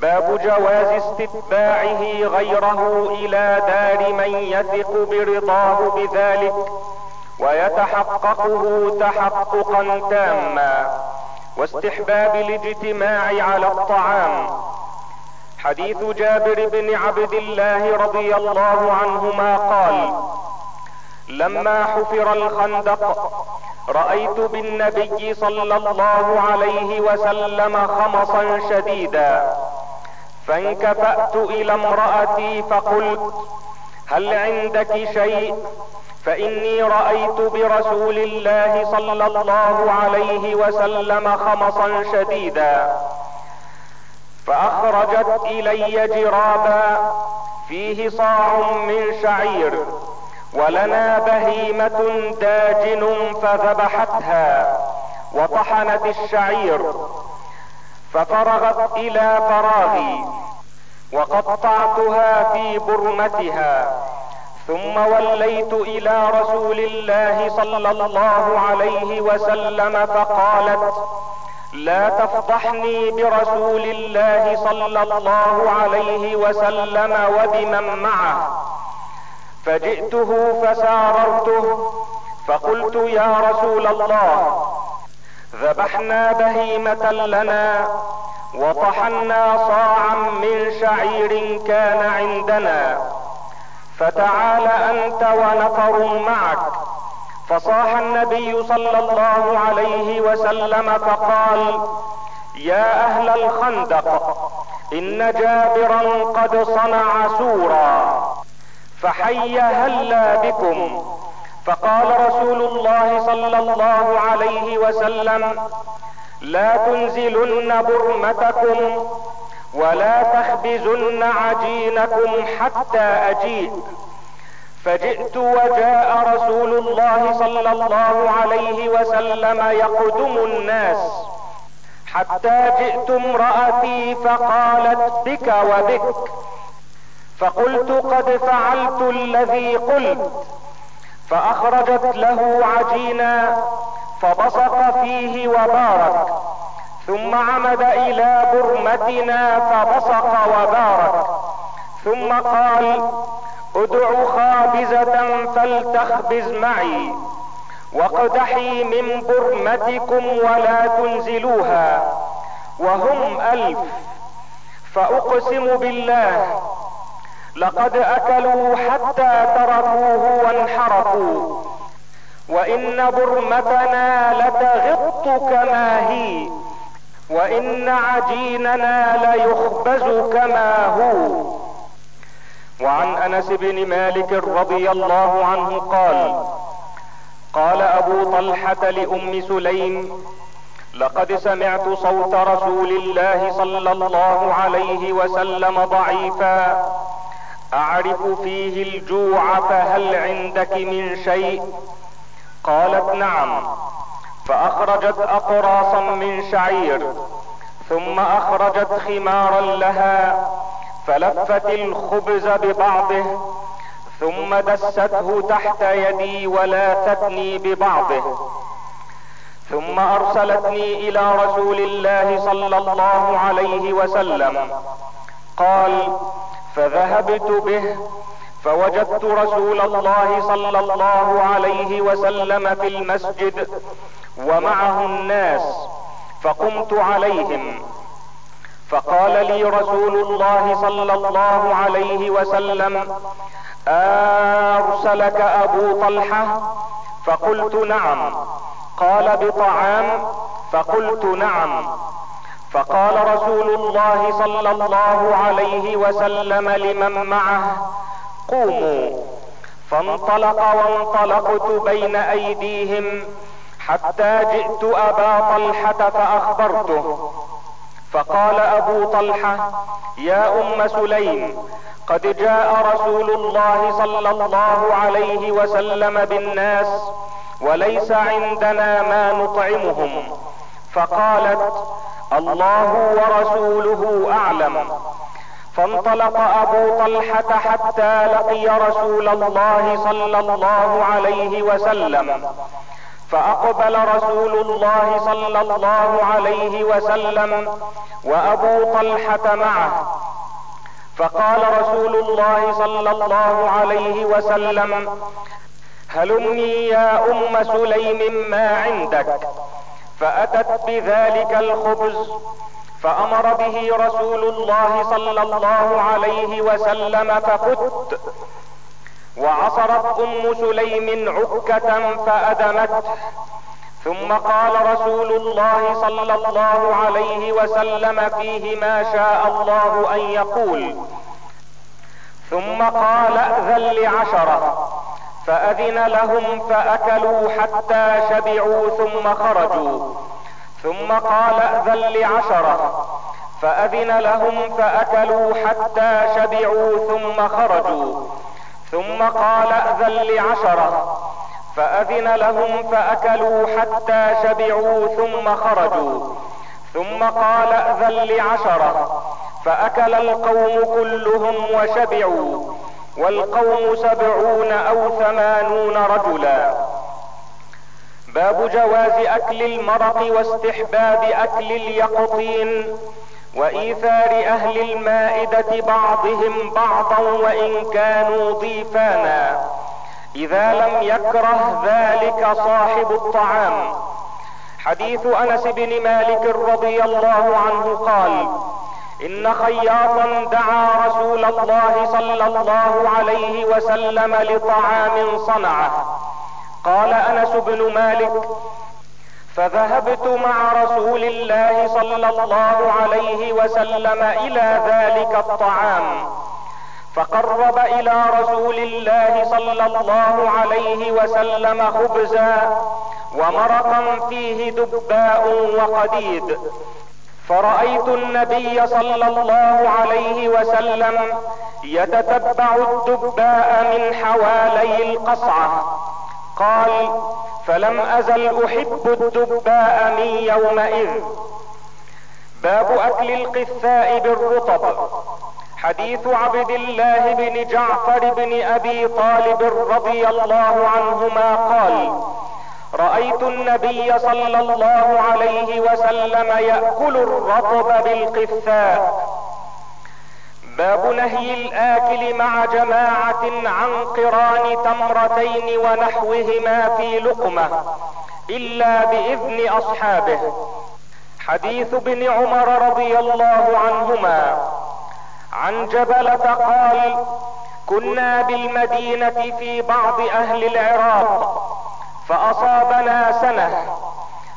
باب جواز استتباعه غيره إلى دار من يثق برضاه بذلك ويتحققه تحققا تاما واستحباب الاجتماع على الطعام. حديث جابر بن عبد الله رضي الله عنهما قال لما حفر الخندق رأيت بالنبي صلى الله عليه وسلم خمصا شديدا فانكفأت إلى امرأتي فقلت هل عندك شيء؟ فإني رأيت برسول الله صلى الله عليه وسلم خمصا شديدا فأخرجت إلي جرابا فيه صاع من شعير ولنا بهيمة داجن فذبحتها وطحنت الشعير ففرغت إلى فراغي وقطعتها في برمتها ثم وليت إلى رسول الله صلى الله عليه وسلم فقالت لا تفضحني برسول الله صلى الله عليه وسلم وبمن معه. فجئته فساررته فقلت يا رسول الله ذبحنا بهيمة لنا وطحنا صاعا من شعير كان عندنا. فتعال أنت ونفر معك. فصاح النبي صلى الله عليه وسلم فقال يا أهل الخندق إن جابرا قد صنع سورا. فحي هلا بكم فقال رسول الله صلى الله عليه وسلم لا تنزلن برمتكم ولا تخبزن عجينكم حتى أجيء. فجئت وجاء رسول الله صلى الله عليه وسلم يقدم الناس. حتى جئت امرأتي فقالت بك وبك. فقلت قد فعلت الذي قلت. فأخرجت له عجينا فبصق فيه وبارك ثم عمد إلى برمتنا فبصق وبارك ثم قال ادع خابزة فلتخبز معي واقدحي من برمتكم ولا تنزلوها وهم ألف فأقسم بالله لقد أكلوا حتى تركوه وانحرفوا. وإن برمتنا لتغط كما هي. وإن عجيننا ليخبز كما هو. وعن أنس بن مالك رضي الله عنه قال قال أبو طلحة لأم سليم لقد سمعت صوت رسول الله صلى الله عليه وسلم ضعيفا. أعرف فيه الجوع فهل عندك من شيء؟ قالت نعم. فأخرجت اقراصا من شعير ثم أخرجت خمارا لها فلفت الخبز ببعضه ثم دسته تحت يدي ولاثتني ببعضه. ثم أرسلتني إلى رسول الله صلى الله عليه وسلم. قال فذهبت به فوجدت رسول الله صلى الله عليه وسلم في المسجد ومعه الناس فقمت عليهم. فقال لي رسول الله صلى الله عليه وسلم أرسلك أبو طلحة؟ فقلت نعم. قال بطعام؟ فقلت نعم. فقال رسول الله صلى الله عليه وسلم لمن معه قوموا. فانطلق وانطلقت بين أيديهم حتى جئت أبا طلحة فأخبرته. فقال أبو طلحة يا أم سليم قد جاء رسول الله صلى الله عليه وسلم بالناس وليس عندنا ما نطعمهم. فقالت الله ورسوله أعلم. فانطلق أبو طلحة حتى لقي رسول الله صلى الله عليه وسلم. فأقبل رسول الله صلى الله عليه وسلم وأبو طلحة معه. فقال رسول الله صلى الله عليه وسلم هلمي يا أم سليم ما عندك. فأتت بذلك الخبز فأمر به رسول الله صلى الله عليه وسلم ففت وعصرت أم سليم عكة فأدمته. ثم قال رسول الله صلى الله عليه وسلم فيه ما شاء الله أن يقول. ثم قال اذن لعشرة. فأذن لهم فأكلوا حتى شبعوا ثم خرجوا. ثم قال أذن لعشرة. فأذن لهم فأكلوا حتى شبعوا ثم خرجوا. ثم قال أذن لعشرة. فأذن لهم فأكلوا حتى شبعوا ثم خرجوا. ثم قال أذن لعشرة. فأكل القوم كلهم وشبعوا. والقوم سبعون أو ثمانون رجلا. باب جواز أكل المرق واستحباب أكل اليقطين وإيثار أهل المائدة بعضهم بعضا وإن كانوا ضيفانا. إذا لم يكره ذلك صاحب الطعام. حديث أنس بن مالك رضي الله عنه قال إن خياطا دعا رسول الله صلى الله عليه وسلم لطعام صنعه. قال أنس بن مالك فذهبت مع رسول الله صلى الله عليه وسلم إلى ذلك الطعام فقرب إلى رسول الله صلى الله عليه وسلم خبزا ومرقا فيه دباء وقديد. فرأيت النبي صلى الله عليه وسلم يتتبع الدباء من حوالي القصعة. قال فلم أزل أحب الدباء من يومئذ. باب أكل القثاء بالرطب. حديث عبد الله بن جعفر بن أبي طالب رضي الله عنهما قال رأيت النبي صلى الله عليه وسلم يأكل الرطب بالقثاء باب نهي الآكل مع جماعة عن قران تمرتين ونحوهما في لقمة إلا بإذن أصحابه. حديث ابن عمر رضي الله عنهما. عن جبلة قال كنا بالمدينة في بعض أهل العراق. فأصابنا سنة.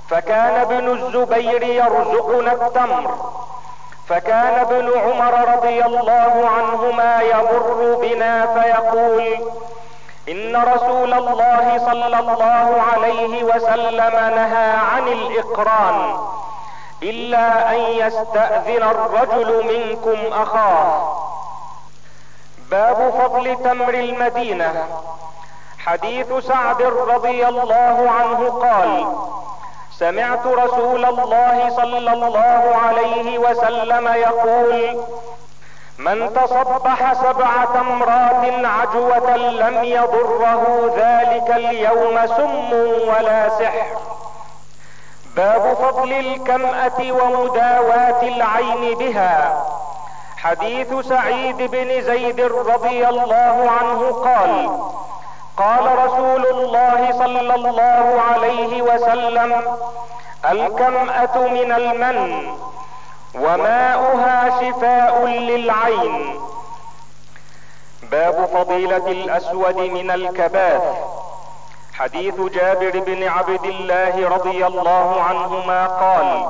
فكان ابن الزبير يرزقنا التمر. فكان ابن عمر رضي الله عنهما يمر بنا فيقول إن رسول الله صلى الله عليه وسلم نهى عن الإقران إلا أن يستأذن الرجل منكم أخاه. باب فضل تمر المدينة. حديث سعد رضي الله عنه قال سمعت رسول الله صلى الله عليه وسلم يقول من تصبح سبع تمرات عجوة لم يضره ذلك اليوم سم ولا سحر. باب فضل الكمأة ومداواة العين بها. حديث سعيد بن زيد رضي الله عنه قال قال رسول الله صلى الله عليه وسلم الكمأة من المن وماؤها شفاء للعين. باب فضيلة الأسود من الكباث. حديث جابر بن عبد الله رضي الله عنهما قال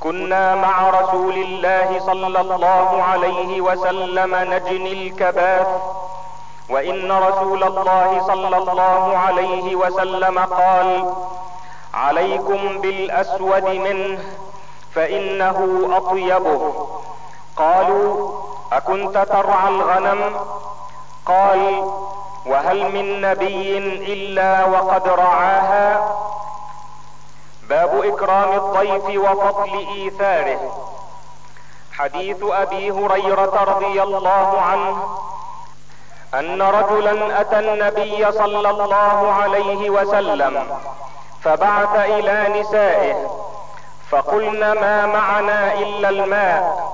كنا مع رسول الله صلى الله عليه وسلم نجني الكباث. وإن رسول الله صلى الله عليه وسلم قال عليكم بالأسود منه فإنه اطيبه قالوا أكنت ترعى الغنم؟ قال وهل من نبي إلا وقد رعاها؟ باب إكرام الضيف وفضل إيثاره. حديث أبي هريرة رضي الله عنه أن رجلا أتى النبي صلى الله عليه وسلم فبعث إلى نسائه فقلن ما معنا إلا الماء.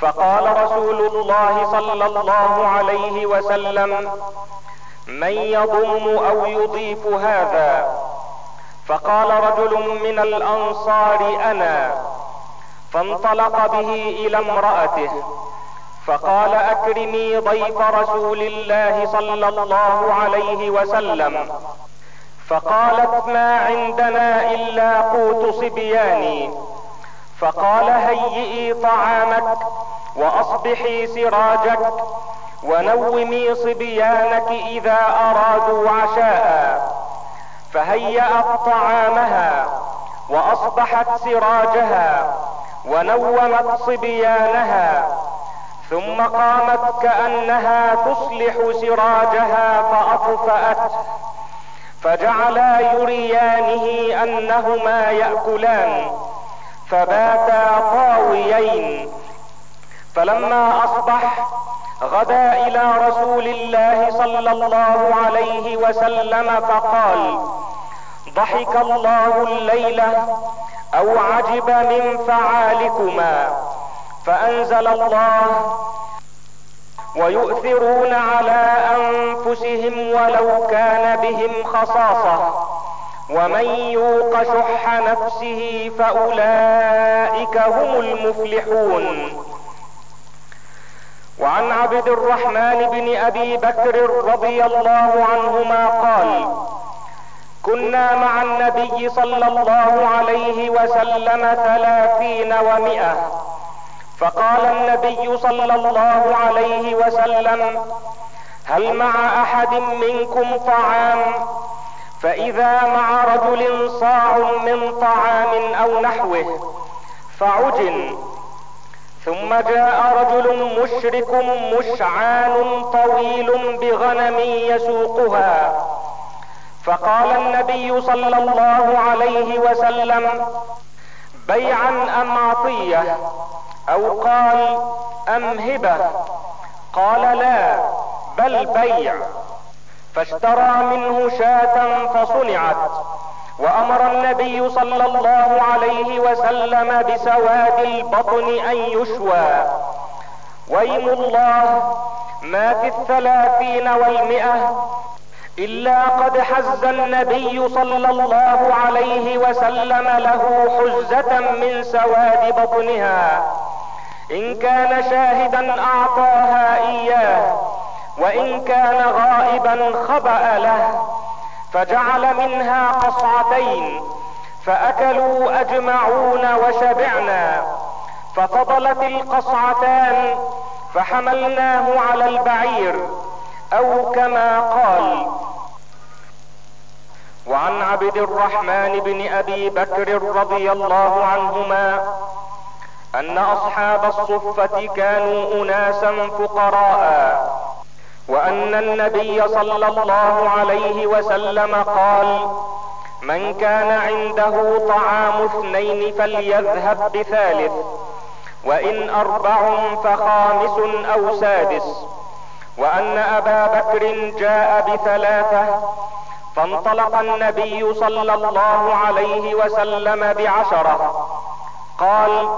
فقال رسول الله صلى الله عليه وسلم من يضم أو يضيف هذا؟ فقال رجل من الأنصار أنا. فانطلق به إلى امرأته فقال أكرمي ضيف رسول الله صلى الله عليه وسلم. فقالت ما عندنا إلا قوت صبياني. فقال هيئي طعامك وأصبحي سراجك ونومي صبيانك إذا أرادوا عشاء. فهيأت طعامها وأصبحت سراجها ونومت صبيانها ثم قامت كأنها تصلح سراجها فاطفاته فجعلا يريانه أنهما يأكلان فباتا طاويين. فلما أصبح غدا إلى رسول الله صلى الله عليه وسلم فقال ضحك الله الليلة أو عجب من فعالكما. فأنزل الله ويؤثرون على أنفسهم ولو كان بهم خصاصة. ومن يوق شح نفسه فأولئك هم المفلحون. وعن عبد الرحمن بن أبي بكر رضي الله عنهما قال كنا مع النبي صلى الله عليه وسلم ثلاثين ومئة. فقال النبي صلى الله عليه وسلم هل مع أحد منكم طعام؟ فإذا مع رجل صاع من طعام أو نحوه فعجن. ثم جاء رجل مشرك مشعان طويل بغنم يسوقها. فقال النبي صلى الله عليه وسلم بيعا أم عطية؟ أو قال أم هبة؟ قال لا بل بيع. فاشترى منه شاة فصنعت وأمر النبي صلى الله عليه وسلم بسواد البطن أن يشوى. ويم الله ما في الثلاثين والمئة إلا قد حز النبي صلى الله عليه وسلم له حزة من سواد بطنها. إن كان شاهدا أعطاها إياه وإن كان غائبا خبأ له فجعل منها قصعتين فأكلوا أجمعون وشبعنا ففضلت القصعتان فحملناه على البعير أو كما قال. وعن عبد الرحمن بن أبي بكر رضي الله عنهما أن أصحاب الصفة كانوا اناسا فقراء وأن النبي صلى الله عليه وسلم قال من كان عنده طعام اثنين فليذهب بثالث وإن أربع فخامس أو سادس وأن أبا بكر جاء بثلاثة فانطلق النبي صلى الله عليه وسلم بعشرة قال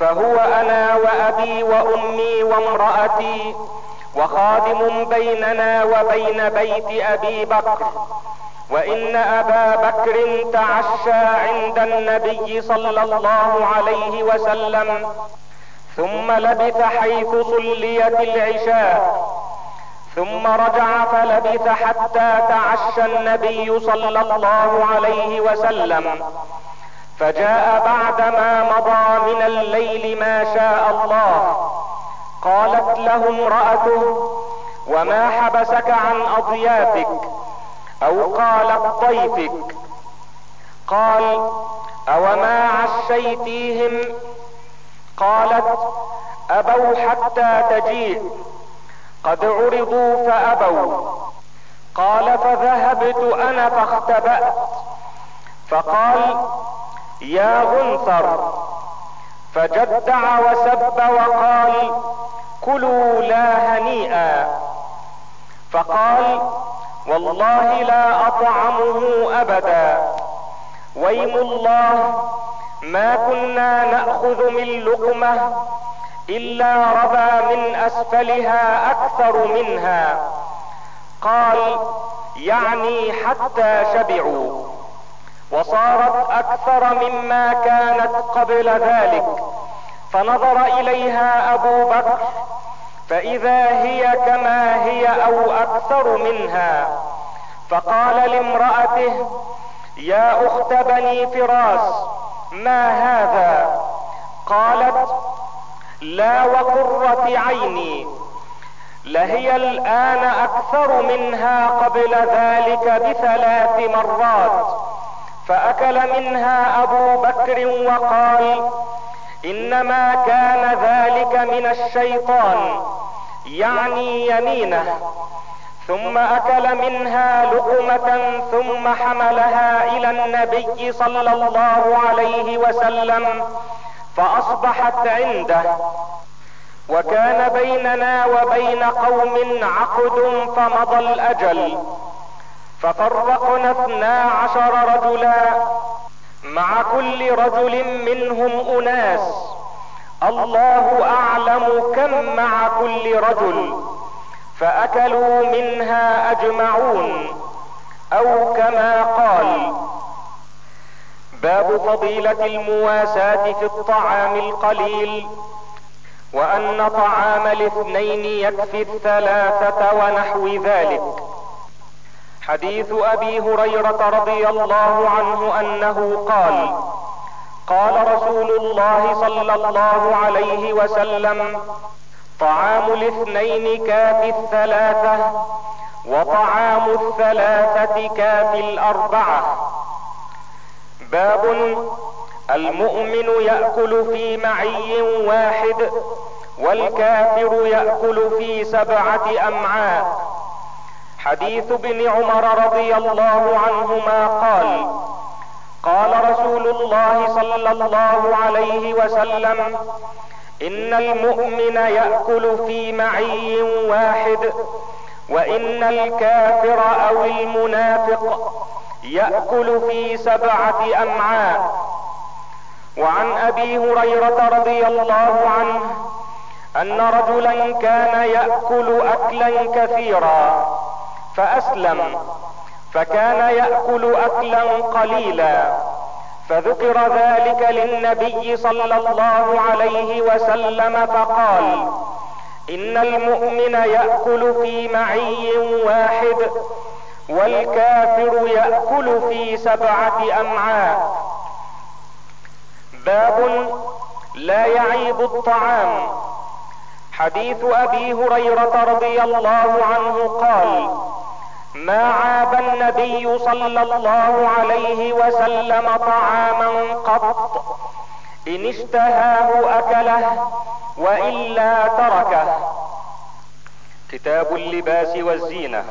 فهو أنا وأبي وأمي وامرأتي وخادم بيننا وبين بيت أبي بكر. وإن أبا بكر تعشى عند النبي صلى الله عليه وسلم ثم لبث حيث صليت العشاء ثم رجع فلبث حتى تعشى النبي صلى الله عليه وسلم. فجاء بعدما مضى من الليل ما شاء الله. قالت له امرأته وما حبسك عن أضيافك أو قالت ضيفك قال أوما عشيتيهم؟ قالت أبوا حتى تجيء قد عرضوا فأبوا. قال فذهبت أنا فاختبأت. فقال يا غنثر فجدع وسب وقال كلوا لا هنيئا. فقال والله لا أطعمه أبدا. ويم الله ما كنا نأخذ من لقمة إلا ربى من أسفلها أكثر منها. قال يعني حتى شبعوا. وصارت أكثر مما كانت قبل ذلك. فنظر إليها أبو بكر فإذا هي كما هي أو أكثر منها فقال لامرأته يا أخت بني فراس ما هذا؟ قالت لا وقرة عيني لهي الآن أكثر منها قبل ذلك بثلاث مرات. فأكل منها أبو بكر وقال إنما كان ذلك من الشيطان يعني يمينه ثم أكل منها لقمة ثم حملها إلى النبي صلى الله عليه وسلم فأصبحت عنده. وكان بيننا وبين قوم عقد فمضى الأجل. ففرقنا اثنا عشر رجلا مع كل رجل منهم أناس. الله أعلم كم مع كل رجل فأكلوا منها أجمعون. أو كما قال باب فضيلة المواساة في الطعام القليل وأن طعام الاثنين يكفي الثلاثة ونحو ذلك. حديث أبي هريرة رضي الله عنه أنه قال قال رسول الله صلى الله عليه وسلم طعام الاثنين كافي الثلاثة وطعام الثلاثة كافي الأربعة. باب المؤمن يأكل في معي واحد والكافر يأكل في سبعة أمعاء. حديث ابن عمر رضي الله عنهما قال قال رسول الله صلى الله عليه وسلم إن المؤمن يأكل في معي واحد وإن الكافر أو المنافق يأكل في سبعة أمعاء. وعن أبي هريرة رضي الله عنه أن رجلا كان يأكل اكلا كثيرا. فأسلم. فكان يأكل أكلا قليلا. فذكر ذلك للنبي صلى الله عليه وسلم فقال إن المؤمن يأكل في معي واحد والكافر يأكل في سبعة أمعاء. باب لا يعيب الطعام. حديث أبي هريرة رضي الله عنه قال ما عاب النبي صلى الله عليه وسلم طعاما قط. إن اشتهاه أكله وإلا تركه. كتاب اللباس والزينة.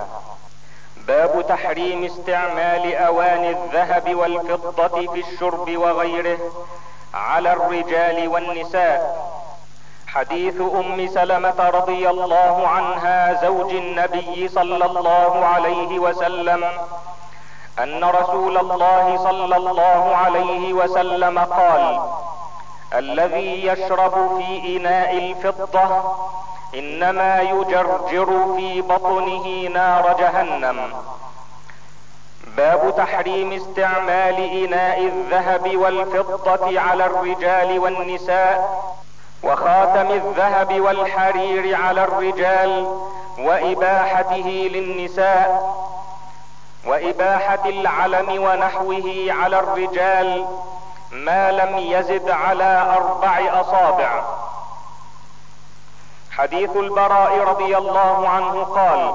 باب تحريم استعمال اواني الذهب والفضة في الشرب وغيره على الرجال والنساء. حديث أم سلمة رضي الله عنها زوج النبي صلى الله عليه وسلم أن رسول الله صلى الله عليه وسلم قال الذي يشرب في إناء الفضة إنما يجرجر في بطنه نار جهنم. باب تحريم استعمال إناء الذهب والفضة على الرجال والنساء. وخاتم الذهب والحرير على الرجال وإباحته للنساء وإباحة العلم ونحوه على الرجال ما لم يزد على أربع أصابع. حديث البراء رضي الله عنه قال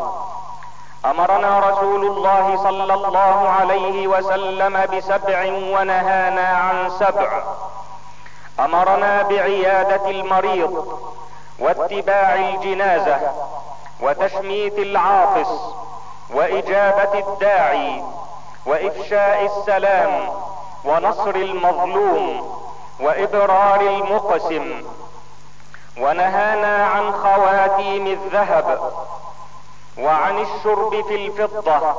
أمرنا رسول الله صلى الله عليه وسلم بسبع ونهانا عن سبع. أمرنا بعيادة المريض واتباع الجنازة وتشميت العاطس وإجابة الداعي وإفشاء السلام ونصر المظلوم وإبرار المقسم ونهانا عن خواتيم الذهب وعن الشرب في الفضة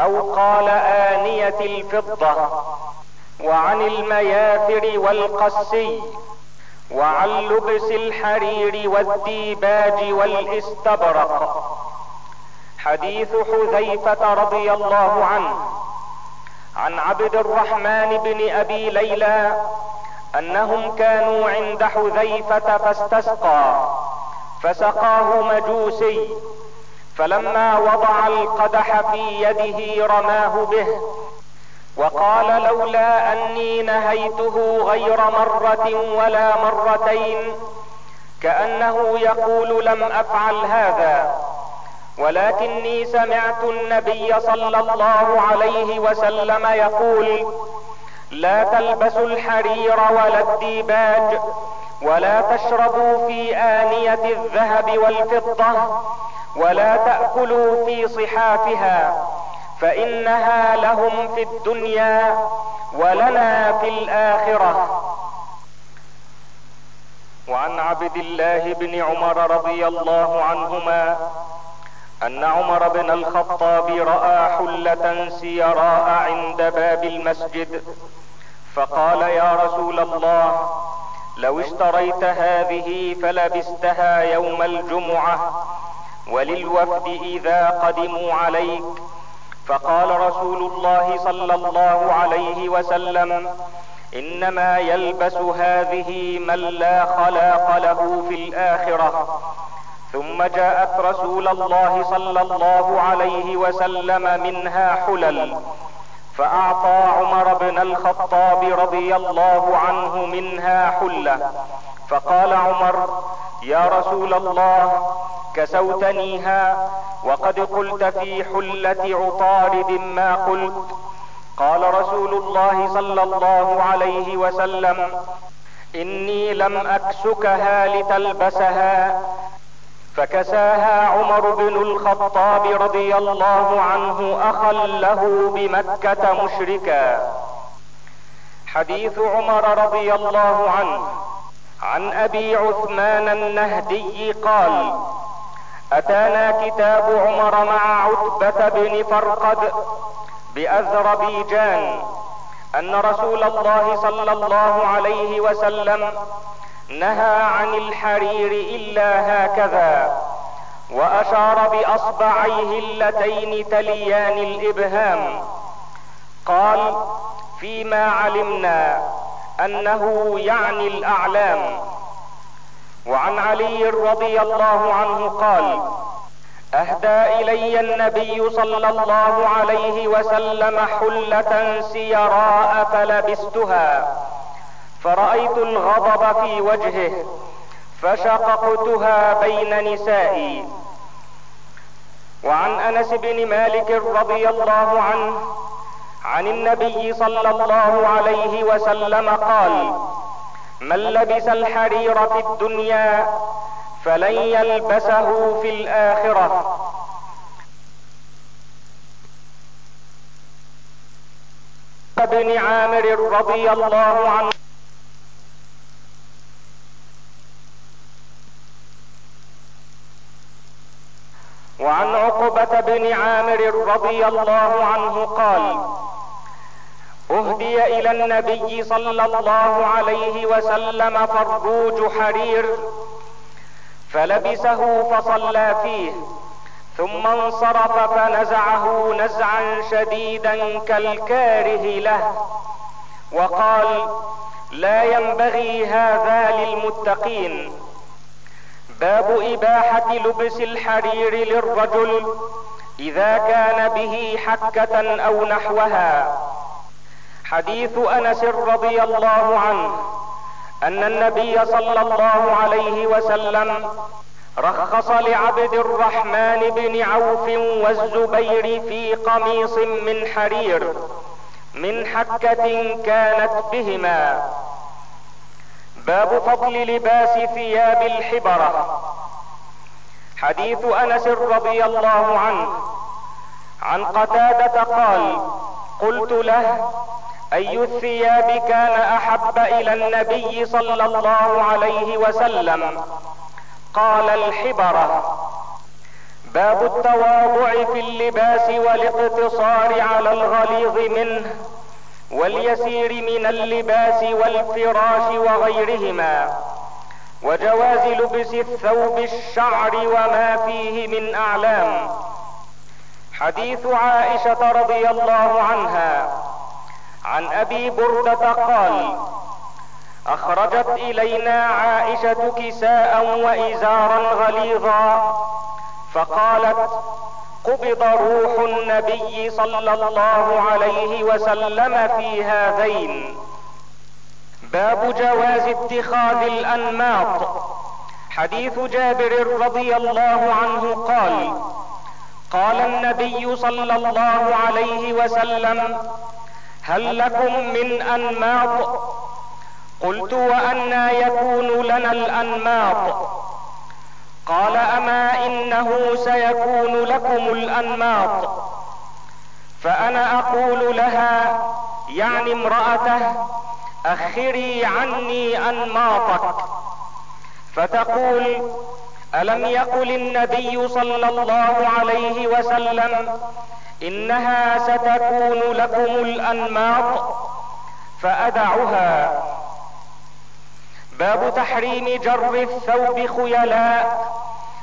أو قال آنية الفضة وعن المياثر والقسي وعن لبس الحرير والديباج والإستبرق. حديث حذيفة رضي الله عنه عن عبد الرحمن بن أبي ليلى أنهم كانوا عند حذيفة فاستسقى فسقاه مجوسي فلما وضع القدح في يده رماه به. وقال لولا أني نهيته غير مرة ولا مرتين كأنه يقول لم أفعل هذا ولكني سمعت النبي صلى الله عليه وسلم يقول لا تلبسوا الحرير ولا الديباج ولا تشربوا في آنية الذهب والفضة ولا تأكلوا في صحافها فإنها لهم في الدنيا ولنا في الآخرة. وعن عبد الله بن عمر رضي الله عنهما أن عمر بن الخطاب رأى حلة سيراء عند باب المسجد فقال يا رسول الله لو اشتريت هذه فلبستها يوم الجمعة وللوفد إذا قدموا عليك فقال رسول الله صلى الله عليه وسلم إنما يلبس هذه من لا خلاق له في الآخرة. ثم جاءت رسول الله صلى الله عليه وسلم منها حلل فأعطى عمر بن الخطاب رضي الله عنه منها حلة. فقال عمر يا رسول الله كسوتنيها وقد قلت في حلة عطارد ما قلت. قال رسول الله صلى الله عليه وسلم إني لم اكسكها لتلبسها. فكساها عمر بن الخطاب رضي الله عنه اخا له بمكة مشركا. حديث عمر رضي الله عنه عن أبي عثمان النهدي قال أتانا كتاب عمر مع عتبة بن فرقد باذربيجان أن رسول الله صلى الله عليه وسلم نهى عن الحرير إلا هكذا وأشار بأصبعيه اللتين تليان الإبهام. قال فيما علمنا أنه يعني الأعلام وعن علي رضي الله عنه قال أهدى إلي النبي صلى الله عليه وسلم حلة سيراء فلبستها فرأيت الغضب في وجهه فشققتها بين نسائي. وعن أنس بن مالك رضي الله عنه عن النبي صلى الله عليه وسلم قال من لبس الحرير في الدنيا فلن يلبسه في الآخرة. بن عامر رضي الله عنه وعن عقبة بن عامر رضي الله عنه قال أهدي إلى النبي صلى الله عليه وسلم فروج حرير فلبسه فصلى فيه ثم انصرف فنزعه نزعا شديدا كالكاره له وقال لا ينبغي هذا للمتقين باب إباحة لبس الحرير للرجل إذا كان به حكة أو نحوها. حديث أنس رضي الله عنه أن النبي صلى الله عليه وسلم رخص لعبد الرحمن بن عوف والزبير في قميص من حرير من حكة كانت بهما. باب فضل لباس ثياب الحبرة. حديث أنس رضي الله عنه. عن قتادة قال قلت له أي الثياب كان أحب إلى النبي صلى الله عليه وسلم؟ قال الحبرة باب التواضع في اللباس والاقتصار على الغليظ منه واليسير من اللباس والفراش وغيرهما وجواز لبس الثوب الشعر وما فيه من أعلام. حديث عائشة رضي الله عنها. عن أبي بردة قال أخرجت إلينا عائشة كساء وإزارا غليظا فقالت قبض روح النبي صلى الله عليه وسلم في هذين. باب جواز اتخاذ الأنماط. حديث جابر رضي الله عنه قال قال النبي صلى الله عليه وسلم هل لكم من أنماط؟ قلت وانى يكون لنا الأنماط. قال أما إنه سيكون لكم الأنماط؟ فأنا أقول لها يعني امرأته أخري عني أنماطك. فتقول ألم يقل النبي صلى الله عليه وسلم إنها ستكون لكم الأنماط فأدعها. باب تحريم جر الثوب خيلاء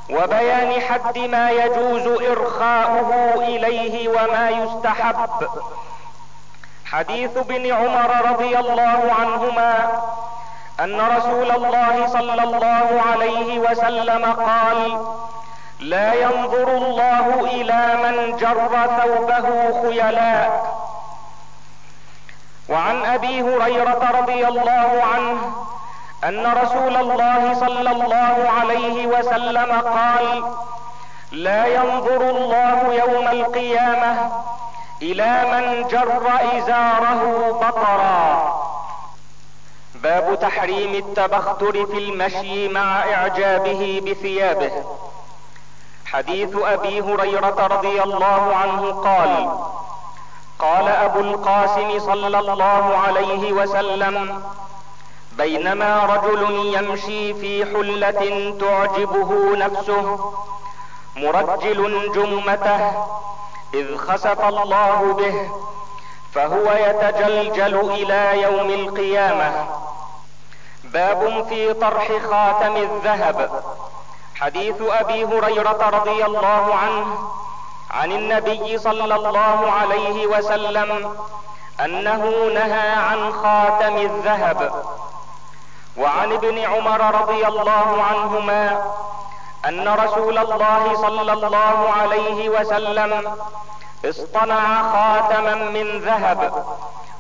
وبيان حد ما يجوز إرخاؤه إليه وما يستحب. حديث ابن عمر رضي الله عنهما أن رسول الله صلى الله عليه وسلم قال لا ينظر الله إلى من جر ثوبه خيلاء. وعن أبي هريرة رضي الله عنه أن رسول الله صلى الله عليه وسلم قال لا ينظر الله يوم القيامة إلى من جر إزاره بطرا. باب تحريم التبختر في المشي مع إعجابه بثيابه. حديث أبي هريرة رضي الله عنه قال قال أبو القاسم صلى الله عليه وسلم بينما رجل يمشي في حلة تعجبه نفسه مرجل جمته إذ خسف الله به فهو يتجلجل إلى يوم القيامة. باب في طرح خاتم الذهب. حديث أبي هريرة رضي الله عنه عن النبي صلى الله عليه وسلم أنه نهى عن خاتم الذهب. وعن ابن عمر رضي الله عنهما أن رسول الله صلى الله عليه وسلم اصطنع خاتما من ذهب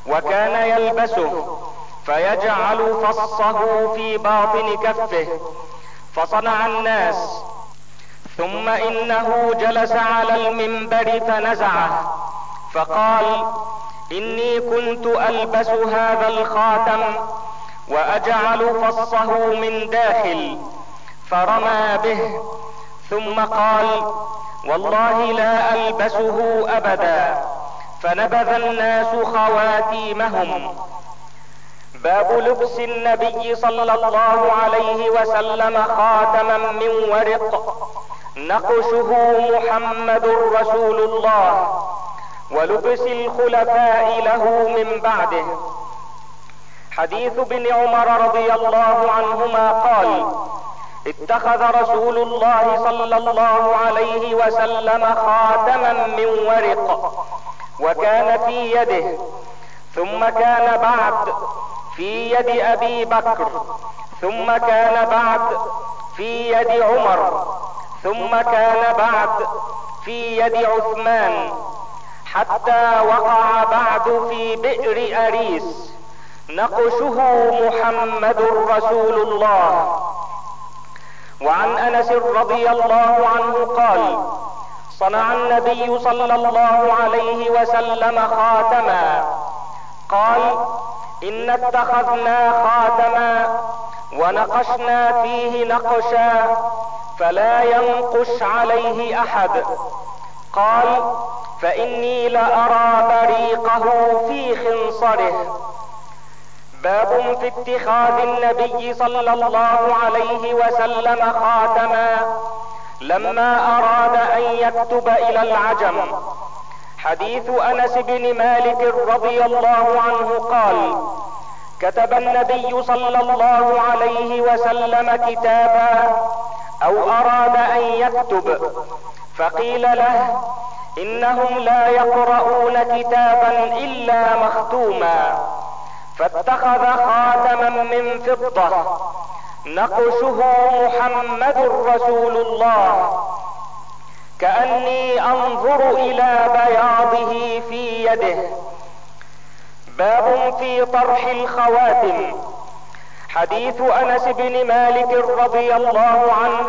وكان يلبسه فيجعل فصه في باطن كفه فصنع الناس ثم إنه جلس على المنبر فنزعه فقال إني كنت ألبس هذا الخاتم وأجعل فصه من داخل فرمى به. ثم قال والله لا ألبسه أبدا فنبذ الناس خواتيمهم. باب لبس النبي صلى الله عليه وسلم خاتما من ورق. نقشه محمد رسول الله ولبس الخلفاء له من بعده. حديث ابن عمر رضي الله عنهما قال اتخذ رسول الله صلى الله عليه وسلم خاتما من ورق وكان في يده ثم كان بعد في يد أبي بكر ثم كان بعد في يد عمر ثم كان بعد في يد عثمان حتى وقع بعد في بئر أريس. نقشه محمد رسول الله. وعن أنس رضي الله عنه قال صنع النبي صلى الله عليه وسلم خاتما. قال إن اتخذنا خاتما ونقشنا فيه نقشا فلا ينقش عليه أحد. قال فإني لأرى بريقه في خنصره. باب في اتخاذ النبي صلى الله عليه وسلم خاتما لما أراد أن يكتب إلى العجم. حديث أنس بن مالك رضي الله عنه قال كتب النبي صلى الله عليه وسلم كتابا أو أراد أن يكتب فقيل له إنهم لا يقرؤون كتابا إلا مختوما. فاتخذ خاتما من فضة. نقشه محمد رسول الله. كأني أنظر إلى بياضه في يده. باب في طرح الخواتم. حديث أنس بن مالك رضي الله عنه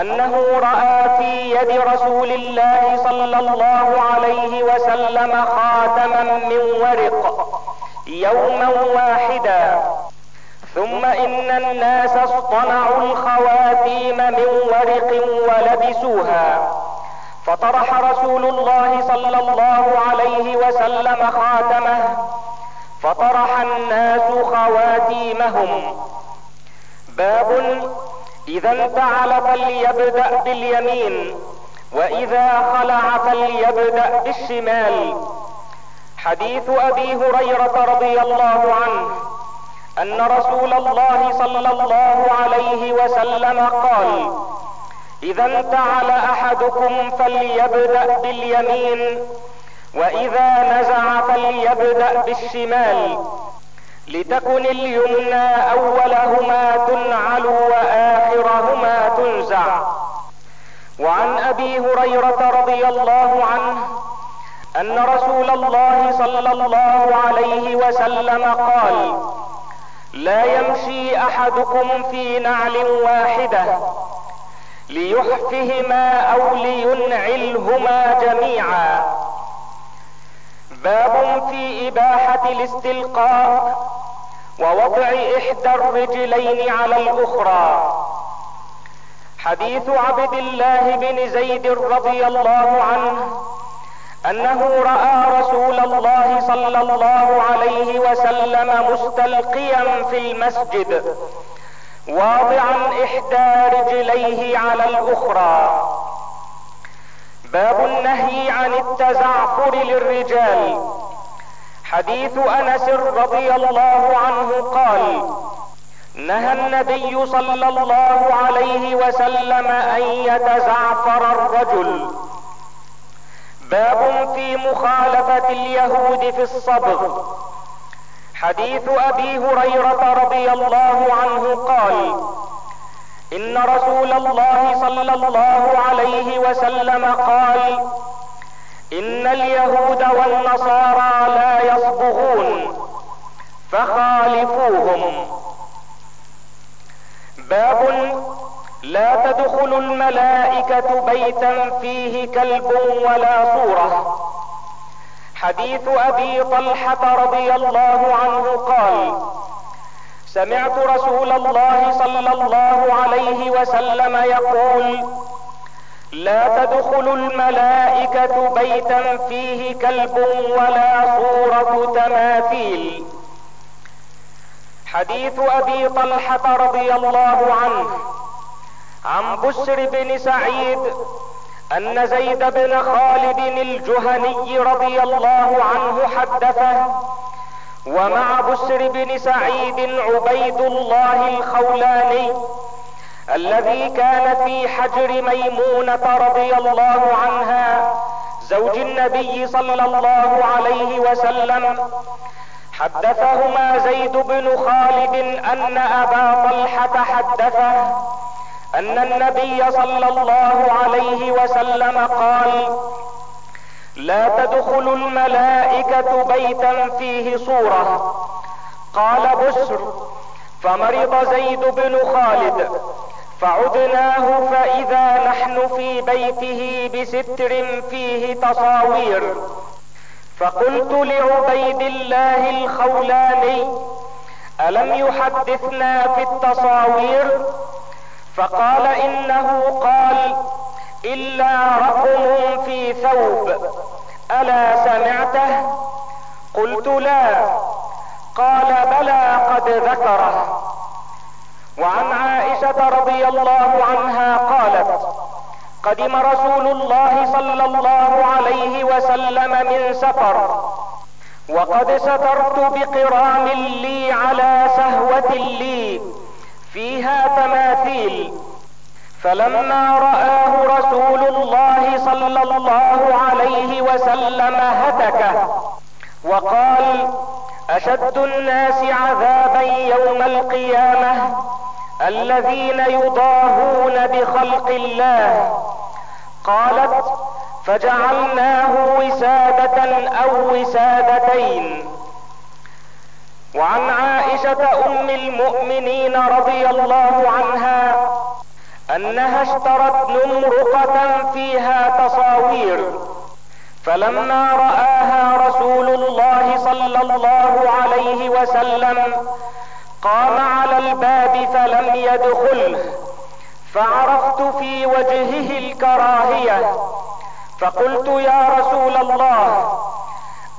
أنه رأى في يد رسول الله صلى الله عليه وسلم خاتما من ورق. يوما واحدا. ثم إن الناس اصطنعوا الخواتيم من ورق ولبسوها. فطرح رسول الله صلى الله عليه وسلم خاتمه. فطرح الناس خواتيمهم. باب إذا انتعل فليبدأ باليمين وإذا خلع فليبدأ بالشمال. حديث أبي هريرة رضي الله عنه أن رسول الله صلى الله عليه وسلم قال إذا انتعل أحدكم فليبدأ باليمين وإذا نزع فليبدأ بالشمال لتكن اليمنى أولهما تنعل وآخرهما تنزع. وعن أبي هريرة رضي الله عنه أن رسول الله صلى الله عليه وسلم قال لا يمشي أحدكم في نعل واحدة ليحفهما أو لينعلهما جميعا. باب في إباحة الاستلقاء ووضع إحدى الرجلين على الأخرى. حديث عبد الله بن زيد رضي الله عنه أنه رأى رسول الله صلى الله عليه وسلم مستلقيا في المسجد واضعا إحدى رجليه على الأخرى. باب النهي عن التزعفر للرجال. حديث أنس رضي الله عنه قال نهى النبي صلى الله عليه وسلم أن يتزعفر الرجل. باب في مخالفة اليهود في الصبغ. حديث أبي هريرة رضي الله عنه قال إن رسول الله صلى الله عليه وسلم قال إن اليهود والنصارى لا يصبغون فخالفوهم. باب لا تدخل الملائكة بيتا فيه كلب ولا صورة. حديث أبي طلحة رضي الله عنه قال سمعت رسول الله صلى الله عليه وسلم يقول لا تدخل الملائكة بيتا فيه كلب ولا صورة تماثيل. حديث أبي طلحة رضي الله عنه. عن بسر بن سعيد أن زيد بن خالد الجهني رضي الله عنه حدثه ومع بسر بن سعيد عبيد الله الخولاني الذي كان في حجر ميمونة رضي الله عنها زوج النبي صلى الله عليه وسلم. حدثهما زيد بن خالد أن أبا طلحة حدثه أن النبي صلى الله عليه وسلم قال لا تدخل الملائكة بيتا فيه صورة. قال بسر فمرض زيد بن خالد فعدناه فإذا نحن في بيته بستر فيه تصاوير. فقلت لعبيد الله الخولاني ألم يحدثنا في التصاوير؟ فقال إنه قال إلا رقم في ثوب ألا سمعته؟ قلت لا. قال بلى قد ذكره. وعن عائشة رضي الله عنها قالت قدم رسول الله صلى الله عليه وسلم من سفر وقد سترت بقرام لي فلما رآه رسول الله صلى الله عليه وسلم هتكه وقال أشد الناس عذابا يوم القيامة الذين يضاهون بخلق الله. قالت فجعلناه وسادة أو وسادتين. وعن عائشة أم المؤمنين رضي الله عنها أنها اشترت نمرقة فيها تصاوير فلما رآها رسول الله صلى الله عليه وسلم قام على الباب فلم يدخله فعرفت في وجهه الكراهية فقلت يا رسول الله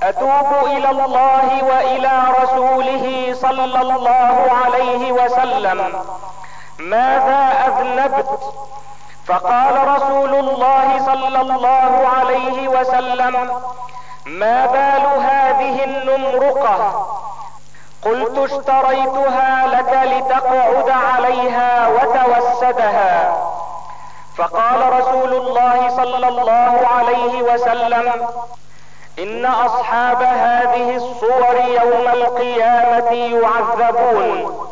أتوب إلى الله وإلى رسوله صلى الله عليه وسلم. ماذا اذنبت فقال رسول الله صلى الله عليه وسلم ما بال هذه النمرقة؟ قلت اشتريتها لك لتقعد عليها وتوسدها. فقال رسول الله صلى الله عليه وسلم إن أصحاب هذه الصور يوم القيامة يعذبون.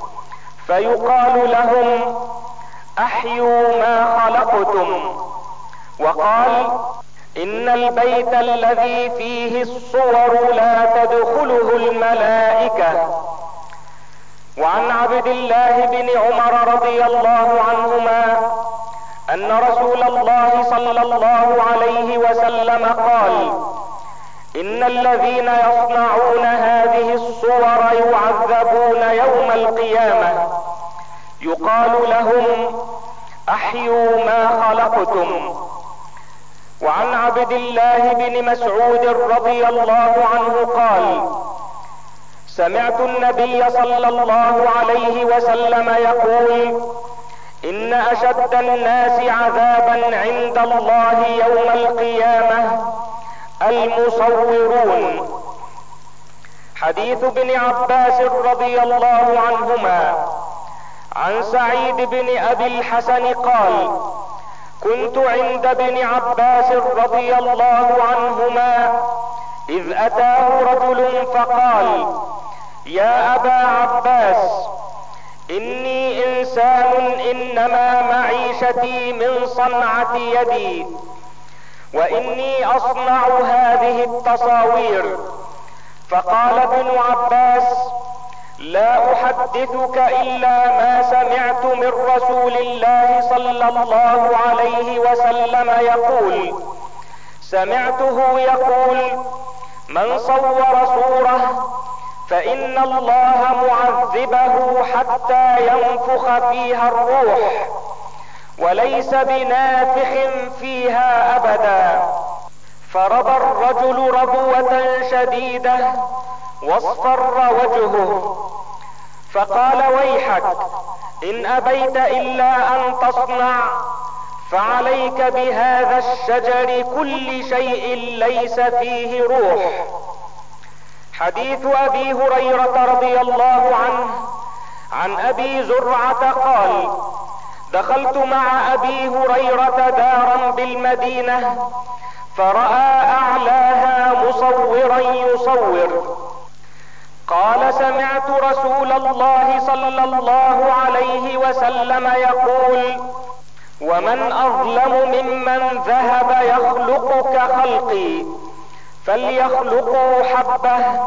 فيقال لهم أحيوا ما خلقتم. وقال إن البيت الذي فيه الصور لا تدخله الملائكة. وعن عبد الله بن عمر رضي الله عنهما أن رسول الله صلى الله عليه وسلم قال إن الذين يصنعون هذه الصور يعذبون يوم القيامة. يقال لهم أحيوا ما خلقتم. وعن عبد الله بن مسعود رضي الله عنه قال سمعت النبي صلى الله عليه وسلم يقول إن أشد الناس عذابا عند الله يوم القيامة المصورون. حديث ابن عباس رضي الله عنهما. عن سعيد بن أبي الحسن قال كنت عند ابن عباس رضي الله عنهما إذ أتاه رجل فقال يا أبا عباس إني إنسان إنما معيشتي من صنعة يدي وإني أصنع هذه التصاوير. فقال ابن عباس لا أحدثك إلا ما سمعت من رسول الله صلى الله عليه وسلم يقول. سمعته يقول من صور صورة فإن الله معذبه حتى ينفخ فيها الروح وليس بنافخ فيها أبدا. فربى الرجل ربوة شديدة واصفر وجهه. فقال ويحك إن أبيت إلا أن تصنع فعليك بهذا الشجر كل شيء ليس فيه روح. حديث أبي هريرة رضي الله عنه عن أبي زرعة قال دخلت مع أبي هريرة دارا بالمدينة فرأى أعلاها مصورا يصور. قال سمعت رسول الله صلى الله عليه وسلم يقول ومن أظلم ممن ذهب يخلق كخلقي فليخلقوا حبة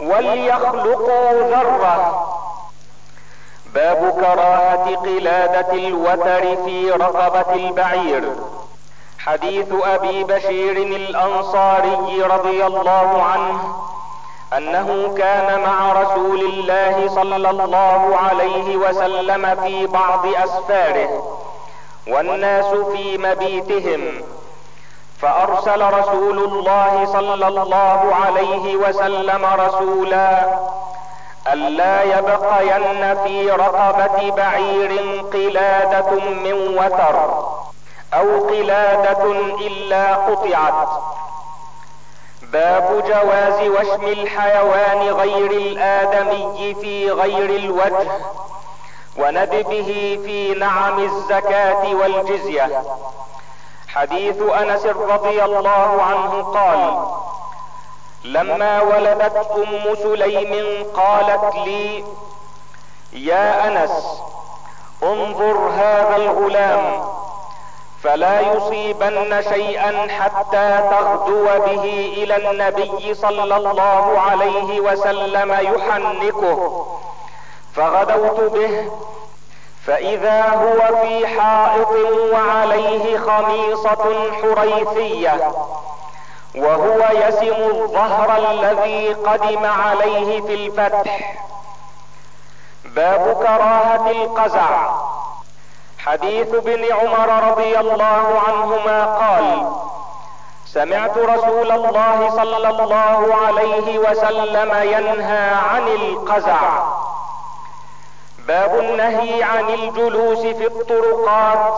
وليخلقوا ذرة. باب كراهة قلادة الوتر في رقبة البعير. حديث أبي بشير الأنصاري رضي الله عنه أنه كان مع رسول الله صلى الله عليه وسلم في بعض أسفاره والناس في مبيتهم فأرسل رسول الله صلى الله عليه وسلم رسولا ألا يبقين في رقبة بعير قلادة من وتر أو قلادة إلا قطعت. باب جواز وشم الحيوان غير الآدمي في غير الوجه وندبه في نعم الزكاة والجزية. حديث أنس رضي الله عنه قال لما ولدت أم سليم قالت لي يا أنس انظر هذا الغلام فلا يصيبن شيئا حتى تغدو به إلى النبي صلى الله عليه وسلم يحنكه. فغدوت به فإذا هو في حائط وعليه خميصة حريثية وهو يسم الظهر الذي قدم عليه في الفتح. باب كراهة القزع. حديث ابن عمر رضي الله عنهما قال سمعت رسول الله صلى الله عليه وسلم ينهى عن القزع. باب النهي عن الجلوس في الطرقات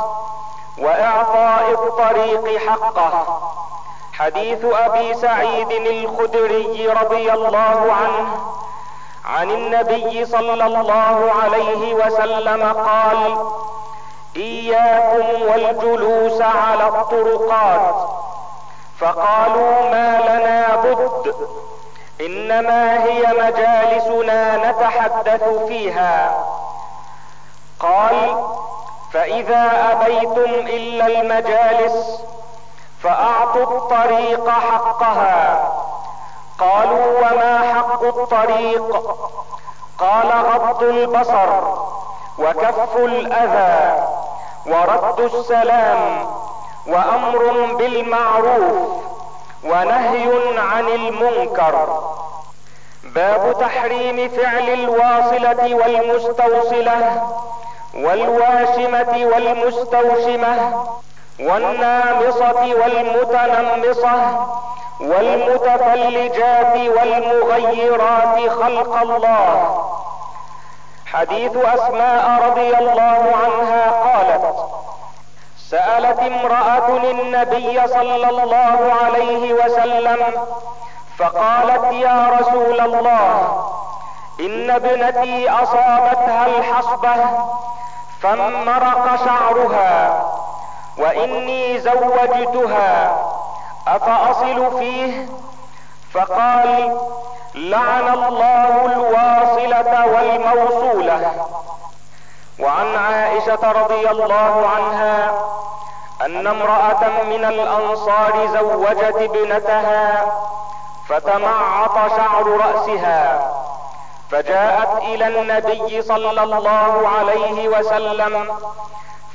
وإعطاء الطريق حقه. حديث أبي سعيد الخدري رضي الله عنه عن النبي صلى الله عليه وسلم قال إياكم والجلوس على الطرقات. فقالوا ما لنا بد إنما هي مجالسنا نتحدث فيها. قال فإذا أبيتم إلا المجالس فأعطوا الطريق حقها. قالوا وما حق الطريق؟ قال غض البصر. وكف الأذى ورد السلام وأمر بالمعروف ونهي عن المنكر. باب تحريم فعل الواصلة والمستوصلة والواشمة والمستوشمة والنامصة والمتنمصة والمتفلجات والمغيرات خلق الله. حديث أسماء رضي الله عنها قالت سألت امرأة النبي صلى الله عليه وسلم فقالت يا رسول الله إن ابنتي أصابتها الحصبة فانمرق شعرها وإني زوجتها أفأصل فيه؟ فقال لعن الله الواصلة والموصولة. وعن عائشة رضي الله عنها أن امرأة من الأنصار زوجت ابنتها فتمعط شعر رأسها فجاءت إلى النبي صلى الله عليه وسلم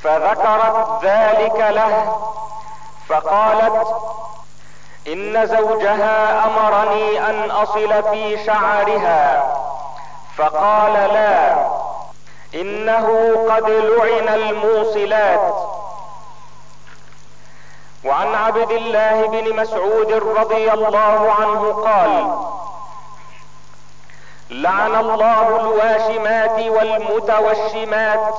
فذكرت ذلك له فقالت إن زوجها أمرني أن أصل في شعرها فقال لا إنه قد لعن الموصلات. وعن عبد الله بن مسعود رضي الله عنه قال لعن الله الواشمات والمتوشمات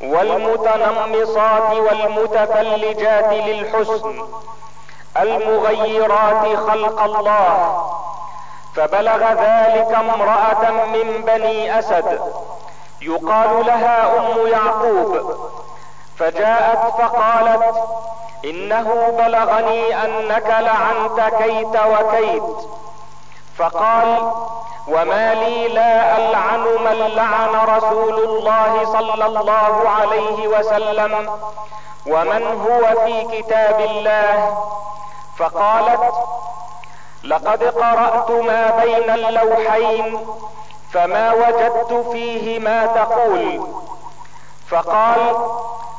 والمتنمصات والمتفلجات للحسن. المغيرات خلق الله. فبلغ ذلك امرأة من بني أسد. يقال لها أم يعقوب. فجاءت فقالت إنه بلغني أنك لعنت كيت وكيت. فقال وما لي لا العن من لعن رسول الله صلى الله عليه وسلم ومن هو في كتاب الله فقالت لقد قرأت ما بين اللوحين فما وجدت فيه ما تقول فقال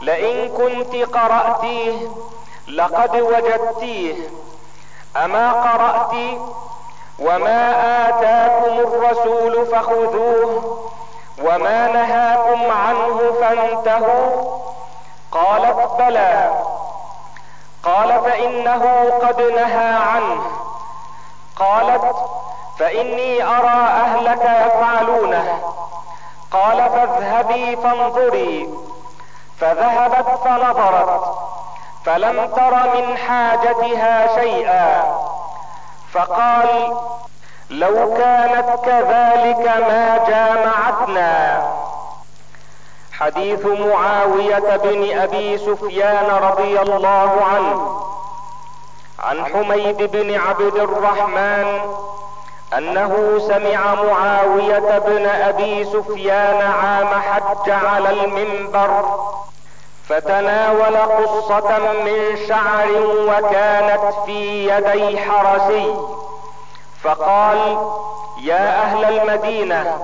لئن كنت قرأتيه لقد وجدتيه اما قرأت وما آتاكم الرسول فخذوه وما نهاكم عنه فانتهوا قالت بلى قال فإنه قد نهى عنه قالت فإني أرى أهلك يفعلونه قال فاذهبي فانظري فذهبت فنظرت فلم تر من حاجتها شيئا فقال لو كانت كذلك ما جامعتنا. حديث معاوية بن أبي سفيان رضي الله عنه عن حميد بن عبد الرحمن أنه سمع معاوية بن أبي سفيان عام حج على المنبر فتناول قصة من شعر وكانت في يدي حرسي. فقال يا أهل المدينة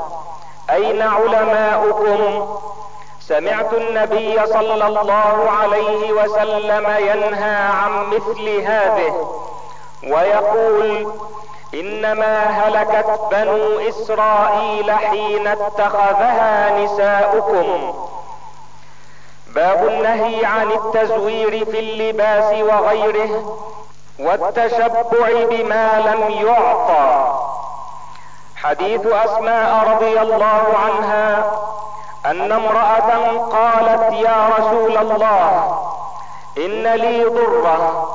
أين علماؤكم؟ سمعت النبي صلى الله عليه وسلم ينهى عن مثل هذه ويقول إنما هلكت بنو إسرائيل حين اتخذها نساؤكم. باب النهي عن التزوير في اللباس وغيره والتشبع بما لم يعطى. حديث أسماء رضي الله عنها أن امرأة قالت يا رسول الله إن لي ضرة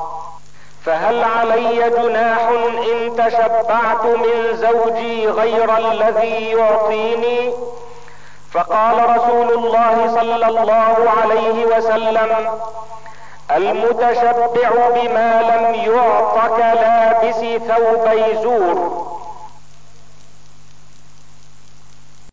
فهل علي جناح إن تشبعت من زوجي غير الذي يعطيني؟ فقال رسول الله صلى الله عليه وسلم المتشبع بما لم يعط كلابس ثوبي زور.